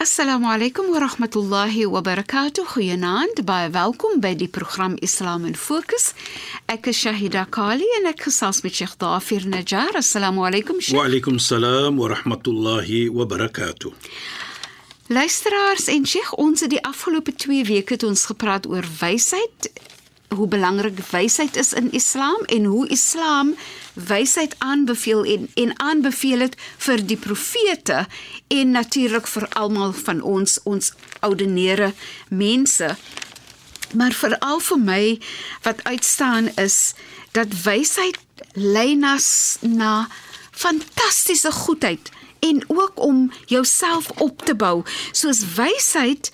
Assalamu alaykum wa rahmatullahi wa barakatuh. Goeienaand, baie welkom by die program Islam in Fokus. Ek is Shahida Kali en ek gesels met Sheikh Dafir Najjar. Assalamu alaykum Sheikh. Wa alaykum salaam wa rahmatullahi wa barakatuh. Luisteraars en Sheikh, ons het die afgelope 2 weke het ons gepraat oor wysheid, hoe belangrik wysheid is in Islam en hoe Islam wysheid aanbeveel en en aanbeveel dit vir die profete en natuurlik vir almal van ons ons oudenere mense. Maar veral vir my wat uitstaan is dat wysheid lei na na fantastiese goedheid en ook om jouself op te bou. Soos wysheid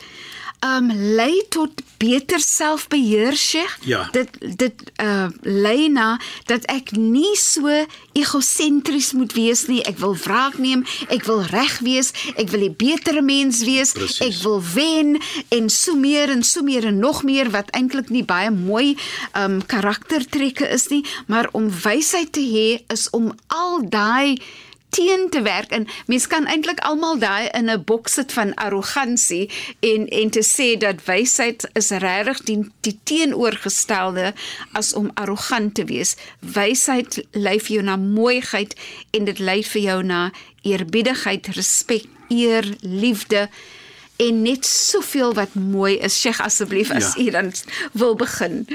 um lei tot beter selfbeheer Sheikh. Ja. Dit dit uh lei na dat ek nie so egosentries moet wees nie. Ek wil wraak neem, ek wil reg wees, ek wil 'n beter mens wees, Precies. ek wil wen en so meer en so meer en nog meer wat eintlik nie baie mooi um karaktertrekke is nie, maar om wysheid te hê is om al daai teen te werk en mens kan eintlik almal daai in 'n boks sit van arrogansie en en te sê dat wysheid is regtig die, die teenoorgestelde as om arrogant te wees. Wysheid lei vir jou na mooiheid en dit lei vir jou na eerbiedigheid, respek, eer, liefde en net soveel wat mooi is. Sheikh asseblief as Ja. u dan wil begin.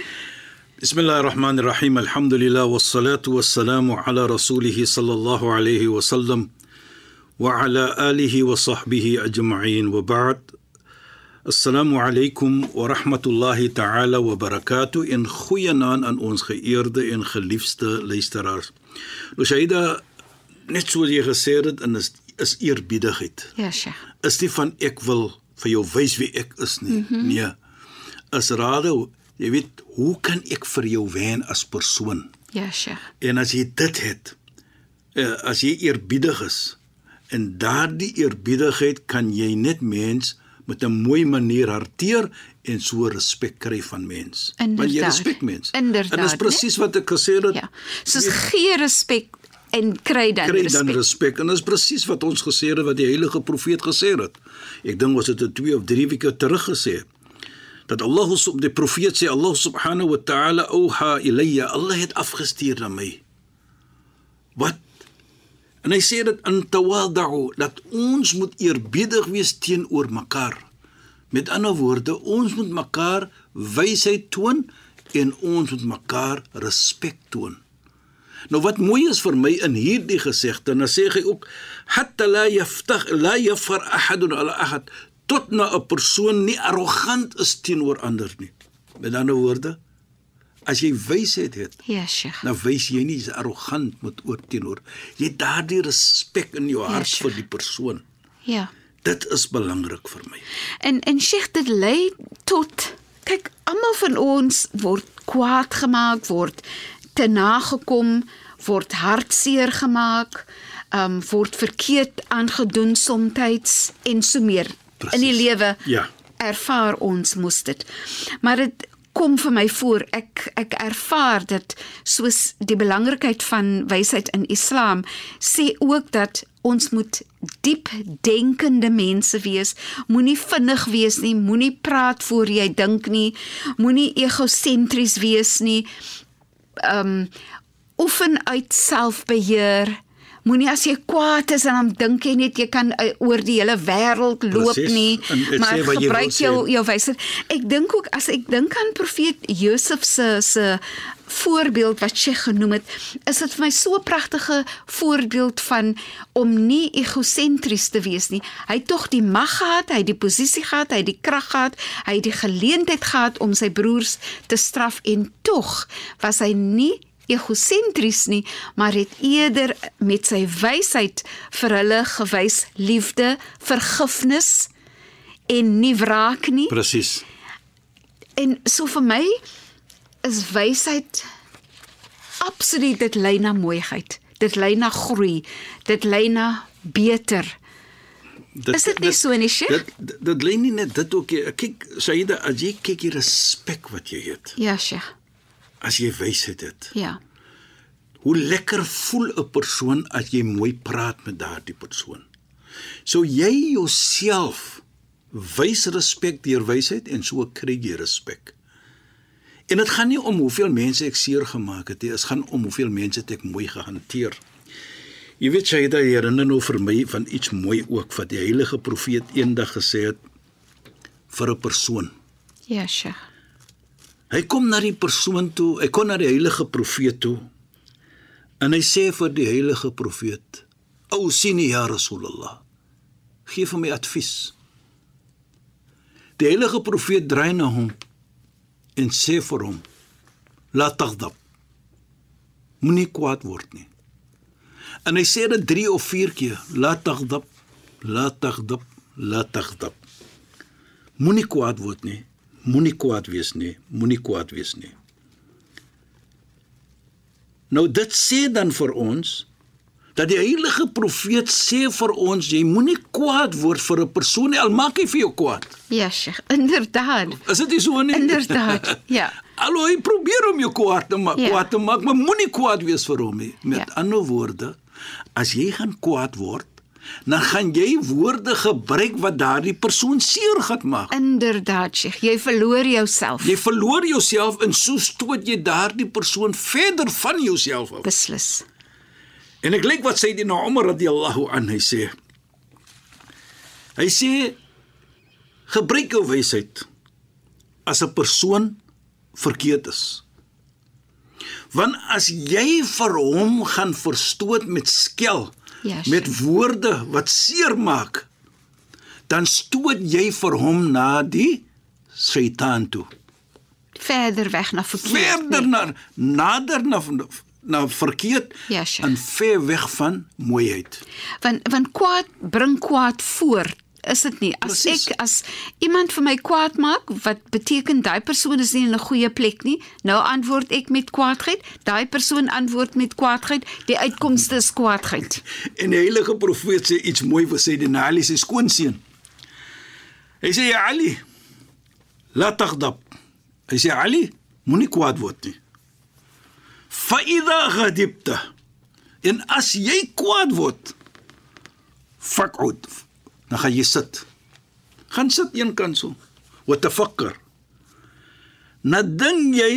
بسم الله الرحمن الرحيم الحمد لله والصلاة والسلام على رسوله صلى الله عليه وسلم وعلى آله وصحبه أجمعين وبعد السلام عليكم ورحمة الله تعالى وبركاته إن goeienaand aan ons geëerde en geliefde luisteraars. Nou Shaida, net soos jy gesê het, en is is eerbiedigheid. Ja, Sheikh. is nie van ek wil vir jou wys wie ek is nie. Mm -hmm. Nee. As rade, jy weet, hoe kan ek vir jou wen as persoon? Ja, Sheikh. En as jy dit het, uh, as jy eerbiedig is, en daardie eerbiedigheid kan jy net mens met 'n mooi manier hanteer en so respek kry van mens. Want jy respek mens. Inderdaad, En dis presies wat ek gesê het. Ja. Soos gee respek en kry dan kry respek. dan respek en dis presies wat ons gesê het wat die heilige profeet gesê het. Ek dink ons het dit 2 of 3 weke terug gesê. Dat Allah sub die profeet sê Allah subhanahu wa ta'ala auha ilayya Allah het afgestuur na my. Wat En hy sê dit in tawadhu dat ons moet eerbiedig wees teenoor mekaar. Met ander woorde, ons moet mekaar wysheid toon en ons moet mekaar respek toon. Nou wat mooi is vir my in hierdie gesegde, dan sê hy ook hatta la yaftag la yafar ahadun ala ahad tot na 'n persoon nie arrogant is teenoor ander nie. Met ander woorde, as jy wysheid het, Ja, Sheikh. dan wys jy nie jy's arrogant met oor teenoor. Jy het daardie respek in jou hart Sheikh. vir die persoon. Ja. Dit is belangrik vir my. En en Sheikh dit lei tot kyk almal van ons word kwaad gemaak, word te nagekom, word hartseer gemaak, um word verkeerd aangedoen soms en so meer. In die lewe Ja. ervaar ons mos dit. Maar dit kom vir my voor ek ek ervaar dit soos die belangrikheid van wysheid in Islam sê ook dat ons moet diep denkende mense wees. Moenie vinnig wees nie, moenie praat voor jy dink nie, moenie egosentries wees nie. Um oefen uit selfbeheer. Moenie as jy kwaad is en dan dink jy net jy kan uh, oor die hele wêreld loop Presies. nie, maar wat jy gebruik jou jou wysheid. Ek dink ook as ek dink aan profeet Josef se se voorbeeld wat sy genoem het, is dit vir my so 'n pragtige voorbeeld van om nie egosentries te wees nie. Hy het tog die mag gehad, hy het die posisie gehad, hy het die krag gehad, hy het die geleentheid gehad om sy broers te straf en tog was hy nie egosentries nie, maar het eerder met sy wysheid vir hulle gewys liefde, vergifnis en nie wraak nie. Presies. En so vir my is wysheid absoluut dit lei na mooiheid. Dit lei na groei. Dit lei na beter. Dit, Is dit nie so nie, Sheikh? Dit dit, dit lê nie net dit ook nie. Kyk, Saida, as jy kyk die respek wat jy het, Ja, Sheikh. As jy wysheid het. Ja. Hoe lekker voel 'n persoon as jy mooi praat met daardie persoon. So jy jouself Wys respek deur wysheid en so kry jy respek. En dit gaan nie om hoeveel mense ek seer gemaak het nie, dit gaan om hoeveel mense ek mooi gehanteer. Jy weet jy dat herinner nou vir my van iets mooi ook wat die heilige profeet eendag gesê het vir 'n persoon. Ja, Sheikh. Hy kom na die persoon toe, hy kom na die heilige profeet toe. En hy sê vir die heilige profeet: "O sini ya Rasulullah, gee vir my advies." Die heilige profeet draai na hom en sê vir hom: "La taghdab. Moenie kwaad word nie." En hy sê dit 3 of 4 keer: "La taghdab, la taghdab, la taghdab." Moenie kwaad word nie. Moenie kwaad wees nie. Moenie kwaad wees nie. Nou dit sê dan vir ons dat die heilige profeet sê vir ons jy moenie kwaad word vir 'n persoon nie al maak hy vir jou kwaad. Ja, Sheikh, inderdaad. Is dit nie so nie? Inderdaad. Ja. Alho hy probeer om jou kwaad te maak, Ja. kwaad te maak, maar moenie kwaad wees vir hom nie. Met Ja. ander woorde, as jy gaan kwaad word, dan gaan jy woorde gebruik wat daardie persoon seer gaan maak. Inderdaad, Sheikh. Jy verloor jouself. Jy verloor jouself en so stoot jy daardie persoon verder van jouself af. Beslis. En ek lyk wat sê die Umar radhiyallahu an hy sê. Hy sê gebruik jou wysheid as 'n persoon verkeerd is. Want as jy vir hom gaan verstoot met skel, Ja, met woorde wat seermaak, dan stoot jy vir hom na die Satan toe. Verder weg na verkeerd. Verder nee. na nader na na verkeerd Ja, Sheikh. en ver weg van mooiheid. Want want kwaad bring kwaad voort. Is dit nie? As Precies. ek as iemand vir my kwaad maak, wat beteken daai persoon is nie in 'n goeie plek nie. Nou antwoord ek met kwaadheid, daai persoon antwoord met kwaadheid, die uitkomste is kwaadheid. En die heilige profeet sê iets mooi vir Sayyidina Ali se skoonseun. Hy sê ja Ali, la taghdab. Hy sê Ali, moenie kwaad word nie. Fa idha ghadibta. En as jy kwaad word, faq'ud. Dan gaan jy sit. Gaan sit een kant so. Wa tafakkar. Nadink jy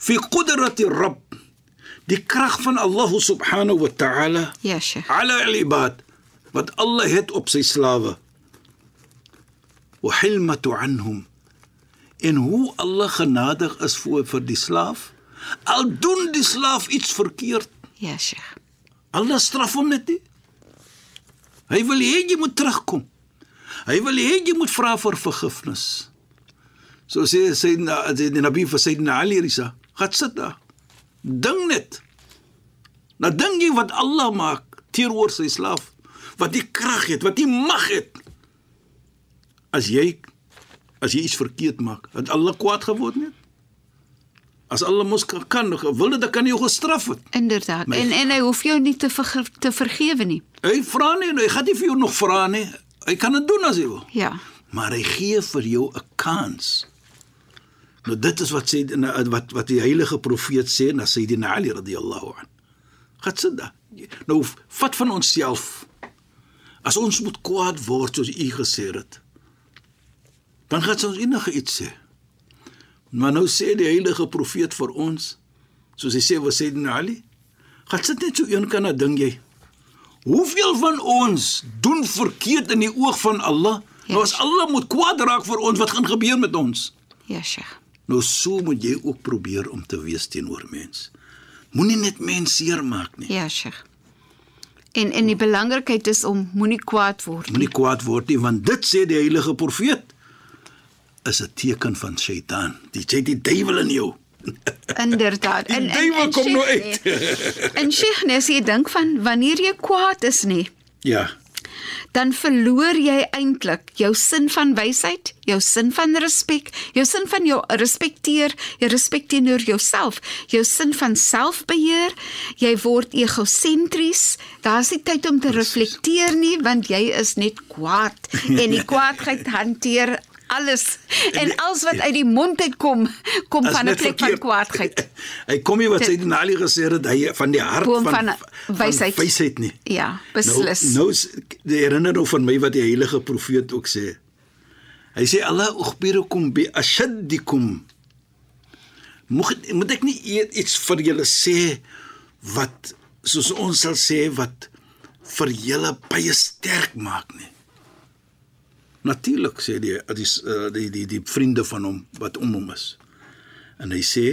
fi qudrati Rabb. Die krag van Allah subhanahu wa ta'ala Ja, Sheikh. ala al-ibad wat Allah het op sy slawe. Wa hilmatu anhum. En hoe Allah genadig is vir vir die slaaf. Al doen die slaaf iets verkeerd, Ja, Sheikh. Allah straf hom net nie. Hy wil hê jy moet terugkom. Hy wil hê jy moet vra vir vergifnis. So sê sê die Nabi vir Sayyidina Ali Risa, gaan sit daar. Dink net. Nou dink jy wat Allah maak teenoor sy slaaf, wat die krag het, wat die mag het. As jy as jy iets verkeerd maak, het Allah kwaad geword net. As Allah mos kan, wil dit dan kan hy jou gestraf het. Inderdaad. My- En en hy hoef jou nie te verge te vergewe nie. Hy vra nie, hy gaan nie vir jou nog vra nie. Hy kan dit doen as hy wil. Ja. Maar hy gee vir jou 'n kans. Nou dit is wat sê wat wat die heilige profeet sê na Sayyidina Ali radhiyallahu an. Gaan sit daar. Nou vat van onsself. As ons moet kwaad word soos u gesê het, dan gaan ons enige iets sê. Maar nou sê die heilige profeet vir ons, soos hy sê vir Sayyidina Ali, gaan sit net so een kan na ding jy. Hoeveel van ons doen verkeerd in die oog van Allah? Nou as Allah moet kwaad raak vir ons, wat gaan gebeur met ons? Ja, Sheikh. Nou so moet jy ook probeer om te wees teenoor mens. Moenie net mens seermaak nie. Ja, Sheikh. En en die belangrikheid is om moenie kwaad word nie. Moenie kwaad word nie want dit sê die heilige profeet is 'n teken van Satan. Die sê die duiwel in jou. Inderdaad. Die duiwel kom nou uit. nee. En Sheikh, as jy dink van wanneer jy kwaad is nie, Ja. dan verloor jy eintlik jou sin van wysheid, jou sin van respek, jou sin van jou respekteer, jou respek teenoor jouself, jou sin van selfbeheer. Jy word egosentries. Daar's nie tyd om te reflekteer nie want jy is net kwaad en die kwaadheid hanteer alles en alles wat uit die mond uitkom kom van 'n plek van verkeerd. kwaadheid. Hy kom nie wat Sayyidina Ali gesê het hy van die hart van van wysheid. Van wysheid nie. Ja, beslis. Nou nou die herinner nou van my wat die heilige profeet ook sê. Hy sê Allah ukhbirukum bi ashaddikum. Moet moet ek nie iets vir julle sê wat soos ons sal sê wat vir julle baie sterk maak nie. Natuurlik sê die die die die, die, die vriende van hom wat om hom is. En hy sê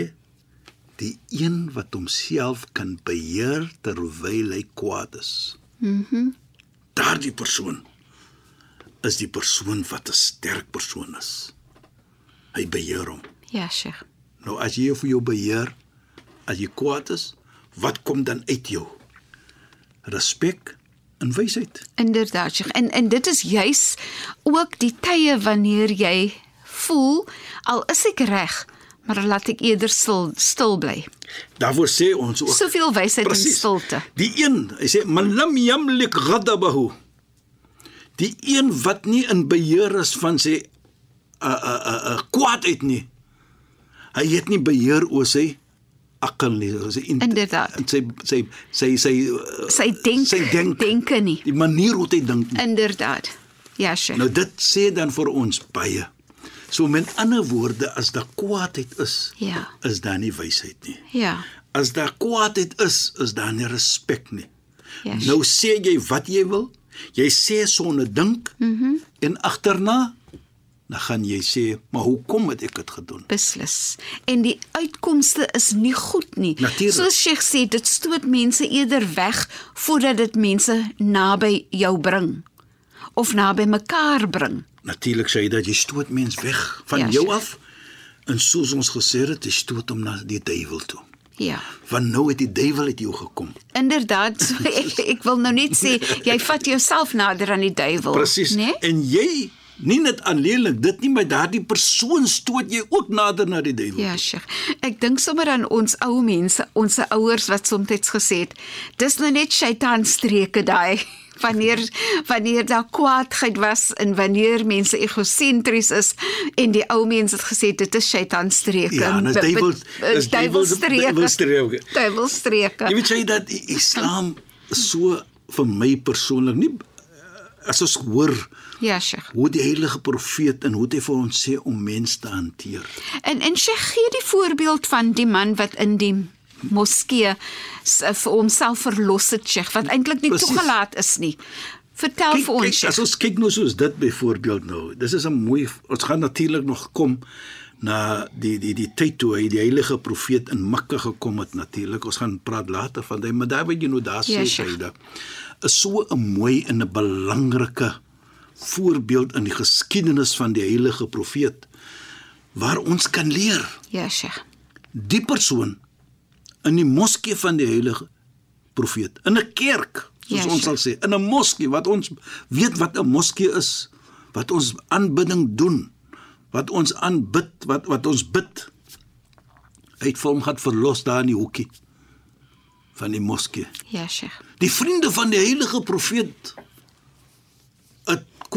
die een wat homself kan beheer terwyl hy kwaad is. Mhm. Mm Daardie persoon is die persoon wat 'n sterk persoon is. Hy beheer hom. Ja, Sheikh. Nou as jy vir jou beheer, as jy kwaad is, wat kom dan uit jou? Respek en wysheid. Inderdaad, Sheikh. En en dit is juis ook die tye wanneer jy voel al is ek reg, maar laat ek eerder stil stil bly. Daarvoor sê ons ook Soveel wysheid in stilte. Die een, hy sê man lam yamlik ghadabahu. Die een wat nie in beheer is van sy uh uh uh, uh kwaadheid nie. Hy het nie beheer oor sy akkel nie, sy in, Inderdaad. sy sy sy sy uh, Sy denk, sy denk, denke nie. die manier hoe hy dink. nie. Inderdaad. Ja, Sheikh. Nou dit sê dan vir ons baie. So met ander woorde as daar kwaadheid is, Ja. is daar nie wysheid nie. Ja. As daar kwaadheid is, is daar nie respek nie. Ja. Nou sê jy wat jy wil. Jy sê sonder dink. Mhm. Mm en agterna dan gaan jy sê, "Maar hoekom het ek dit gedoen?" beslis. En die uitkomste is nie goed nie. Natuurlijk. Soos Sheikh sê, dit stoot mense eerder weg voordat dit mense naby jou bring of naby mekaar bring. Natuurlik sê jy dat jy stoot mens weg van Ja, jou chef. af. En soos ons gesê het, jy stoot hom na die duiwel toe. Ja. Want nou het die duiwel uit jou gekom. Inderdaad, so ek, ek wil nou net sê jy vat jouself nader aan die duiwel, Presies. né? En jy nie net alleenlik dit nie, maar daardie persoon stoot jy ook nader na die duiwel. Ja, Sheikh. Ek dink sommer aan ons ou mense, ons ouers wat soms gesê het, dis nou net Satan streke daai. Wanneer wanneer daar kwaadheid was en wanneer mense egosentries is en die ou mense het gesê dit is Satan streke. Ja, dis duiwel- dis duiwelstreke. duiwelstreke. Duiwelstreke. Jy weet jy dat Islam is so vir my persoonlik nie eh, as ons hoor Ja, Sheikh. hoe die heilige profeet en hoe hy vir ons sê om mense te hanteer. En en Sheikh gee die voorbeeld van die man wat in die moskee s- vir homself verlos het, Sheikh, wat eintlik nie Precies. toegelaat is nie. Vertel Kyk, vir ons, kyk, Sheikh. as ons kyk nou soos dit byvoorbeeld nou. Dis is 'n mooi ons gaan natuurlik nog kom na die die die tyd toe hy die heilige profeet in Mekka gekom het natuurlik. Ons gaan praat later van dit, maar daar weet jy nou daar Ja, sê hy dat is so 'n mooi en 'n belangrike voorbeeld in die geskiedenis van die heilige profeet waar ons kan leer. Ja, Sheikh. Die persoon in die moskee van die heilige profeet in 'n kerk soos Ja, ons sal sê in 'n moskee wat ons weet wat 'n moskee is wat ons aanbidding doen wat ons aanbid wat wat ons bid hy het vir hom gaan verlos daar in die hoekie van die moskee Ja, Sheikh. die vriende van die heilige profeet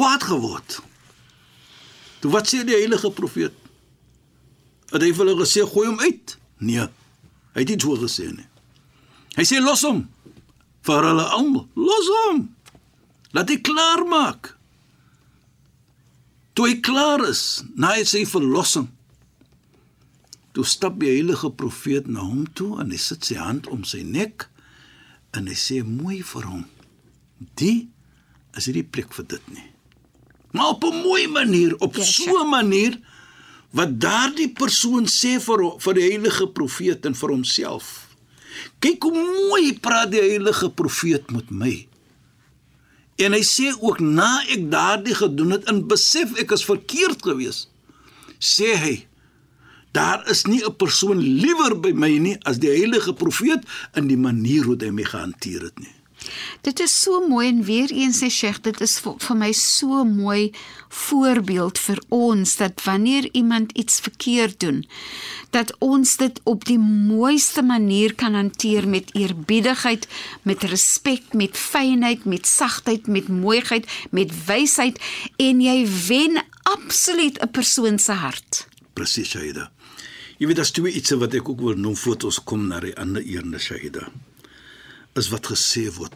kwaad geword. Toe wat sê die heilige profeet? Het hy vir hulle gesê gooi hom uit. Nee hy het nie so gesê nie. Hy sê los hom vir hulle almal. Los hom. Laat hy klaar maak toe hy klaar is na hy sy verlossing toe stap die heilige profeet na hom toe en hy sit sy hand om sy nek en hy sê mooi vir hom. Die is nie die plek vir dit nie maar op 'n mooi manier op Ja, so 'n manier wat daardie persoon sê vir vir die heilige profeet en vir homself. Kyk hoe mooi praat die heilige profeet met my. En hy sê ook na ek daardie gedoen het en besef ek is verkeerd geweest sê hy Daar is nie 'n persoon liewer by my nie as die heilige profeet in die manier hoe hy my gehanteer het nie. Dit is so mooi en weer eens sê Sheikh, dit is vir, vir my so mooi voorbeeld vir ons dat wanneer iemand iets verkeerd doen, dat ons dit op die mooiste manier kan hanteer met eerbiedigheid, met respek, met fynheid, met sagtheid, met mooiheid, met wysheid en jy wen absoluut 'n persoon se hart. Presies, Shaida. Jy weet daar's twee ietsie wat ek ook wil noem voor ons kom na die ander eerne Shaida. Is wat gesê word.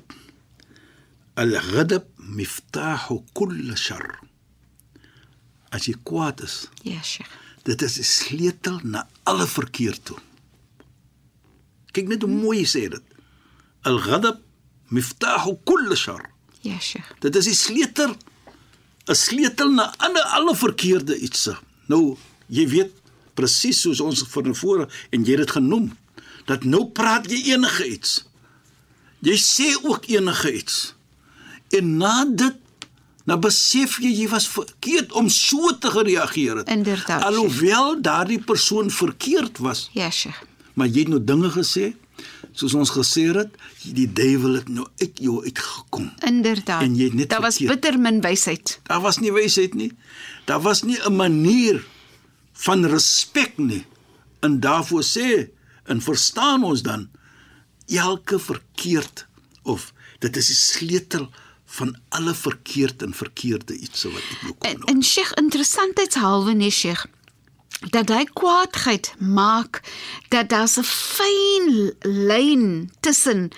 Al-ghadab miftahu kull shar. as jy kwaad is, Ja, Sheikh. dit is 'n sleutel na alle verkeer toe. Kyk net hoe mooi hy sê dit. Al-ghadab miftahu kull shar. Ja, Sheikh. Dit is die sleutel 'n sleutel na alle alle verkeerde ietsie. Nou, jy weet presies soos ons van tevore en jy het dit genoem dat nou praat jy enige iets. Jy sê ook enige iets. En na dit nou besef jy jy was verkeerd om so te gereageer het. Inderdaad, Alhoewel daardie persoon verkeerd was, Ja, Sheikh. maar jy het nou dinge gesê soos ons gesê het, die duiwel het nou uit jou uitgekom. Inderdaad. En jy het net Daar was verkeerd. bitter min wysheid. Daar was nie wysheid nie. Daar was nie 'n manier van respek nie. En daarvoor sê en verstaan ons dan elke verkeerd of dit is die sleutel van alle verkeerd en verkeerde iets wat ek nou kom En, Sheikh interessantheidshalwe nee Sheikh dat hy kwaadheid maak dat daar's 'n fyn lyn tussen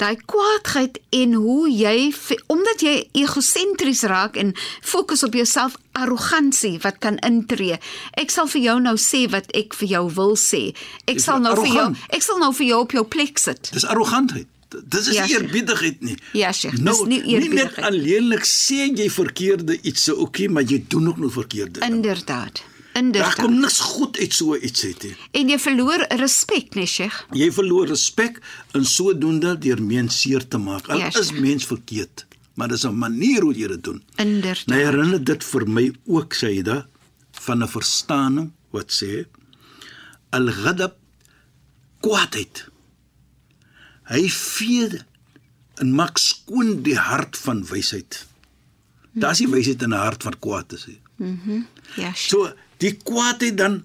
daai kwaadheid en hoe jy omdat jy egosentries raak en fokus op jouself arrogansie wat kan intree. Ek sal vir jou nou sê wat ek vir jou wil sê. Ek Dis sal nou vir jou arrogant. ek sal nou vir jou op jou plek sit. Dis arrogantheid. Dis is Ja, nie eerbiedigheid nie. Ja, Sheikh, dis nou, nie Nie net eerbiedigheid. alleenlik sê jy verkeerde iets, okay, maar jy doen ook nog verkeerde. dinge. Inderdaad. Daar kom niks goed uit so iets uit nie. En jy verloor respek, nee Sheikh. Jy verloor respek in sodoende deur mens seer te maak. Al Ja, is mens verkeerd, maar dis 'n manier hoe jy dit doen. Inderdaad. Nou herinner dit vir my ook Saida van 'n verstaaning wat sê al-ghadab kwaadheid. Hy vee en maak skoon die hart van wysheid. Daar's nie wysheid in 'n hart wat kwaad is nie. Ja, Sheikh. So die kwaadheid dan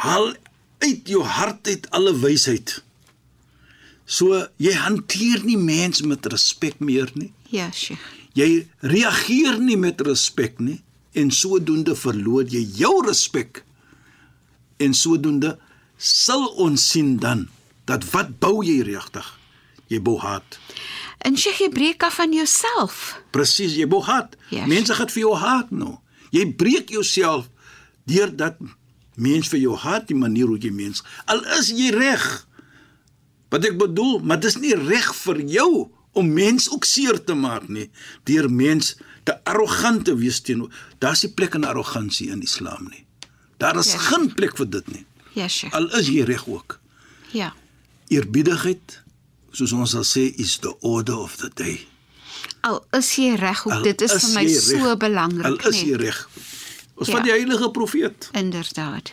haal uit jou hart uit alle wysheid. So jy hanteer nie mens met respek meer nie. Ja, Sheikh. Jy reageer nie met respek nie en sodoende verloor jy jou respek. En sodoende sal ons sien dan dat wat bou jy regtig? Jy bou haat. En Sheikh, jy breek af van jouself. Presies, jy bou haat. Ja, Mense gaan vir jou haat nou. Jy breek jouself deurdat mense vir jou haat die manier hoe jy mens. Al is jy reg. Wat ek bedoel, maar dis nie reg vir jou om mens ook seer te maak nie deur mens te arrogant te wees teenoor. Daar's nie plek in arrogansie in Islam nie. Daar is Ja. geen plek vir dit nie. Ja, Sheikh. Al is jy reg ook. Ja. Eerbiedigheid, soos ons sal sê, is the order of the day. Al is jy reg, ook dit is is vir my jy so belangrik, Al is jy nee. reg. Ons Ja. van die heilige profeet. Inderdaad.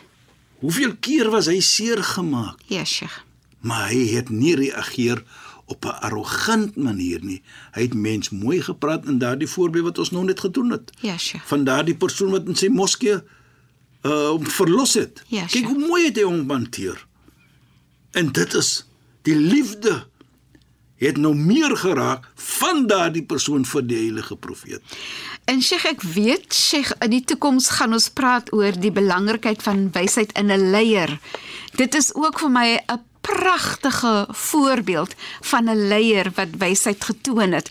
Hoeveel keer was hy seer gemaak, Ja, Sheikh. maar hy het nie reageer op 'n arrogant manier nie. Hy het mens mooi gepraat in daardie voorbeeld wat ons nou net gedoen het. Ja, Sheikh. Van daardie persoon wat in sy moskee uh hom verlos het. Ja, Kyk hoe mooi het hy hom hanteer. En dit is die liefde het nou meer geraak van daardie persoon vir die heilige profeet. En Sheikh, ek weet Sheikh, in die toekoms gaan ons praat oor die belangrikheid van wysheid in 'n leier. Dit is ook vir my 'n pragtige voorbeeld van 'n leier wat wysheid getoon het.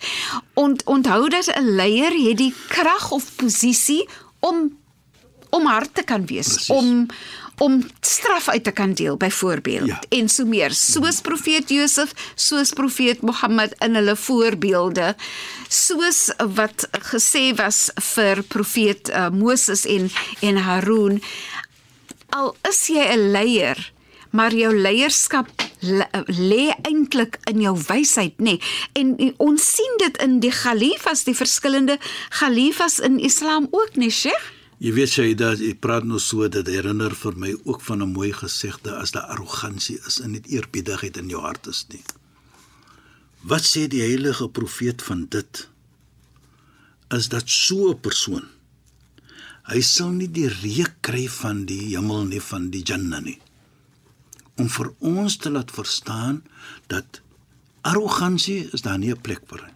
Ont, onthou dat 'n leier het die krag of posisie om om hard te kan wees, Precies. om om straf uit te kan deel byvoorbeeld Ja. en so meer soos profeet Josef soos profeet Mohammed in hulle voorbeelde soos wat gesê was vir profeet uh, Moses en en Harun al is jy 'n leier maar jou leierskap le- lê eintlik in jou wysheid nê nee. en ons sien dit in die khalifas die verskillende khalifas in Islam ook nê nee, Sheikh Jy weet jy dat jy praat nou so dat herinner vir my ook van 'n mooi gesegde as daar arrogansie is en nie eerbiedigheid in jou hart is nie. Wat sê die heilige profeet van dit? Is dat so 'n persoon hy sal nie die reuk kry van die hemel nie van die Jannah nie. Om vir ons te laat verstaan dat arrogansie is daar nie 'n plek vir nie.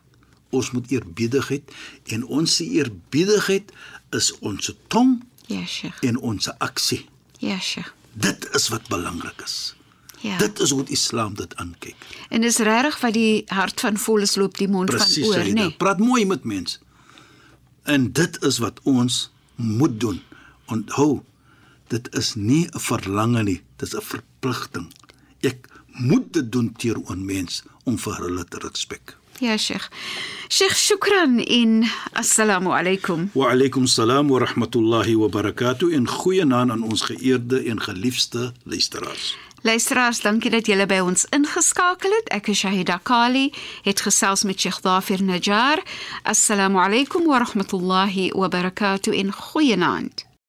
Ons moet eerbiedigheid en ons eerbiedigheid is ons tong ja Sheikh en ons aksie. ja Sheikh Dit is wat belangrik is. ja Dit is hoe Islam dit aankyk. En dis regtig wat die hart van volles loop die mond Presies, van oor, nê? Nee. Praat mooi met mense. En dit is wat ons moet doen. Onthou, dit is nie 'n verlange nie, dit is 'n verpligting. Ek moet dit doen teenoor mens om vir hulle te respek. Ja, Sheikh. Sheikh, shukran in assalamu alaykum. Wa alaykum salaam wa rahmatullahi wa barakatuh en goeienaand aan ons geëerde en geliefde luisteraars. Luisteraars, dankie dat julle by ons ingeskakel het. Ek is Shahida Kali, het gesels met Sheikh Dafir Najjar. Assalamu alaykum wa rahmatullahi wa barakatuh en goeienaand.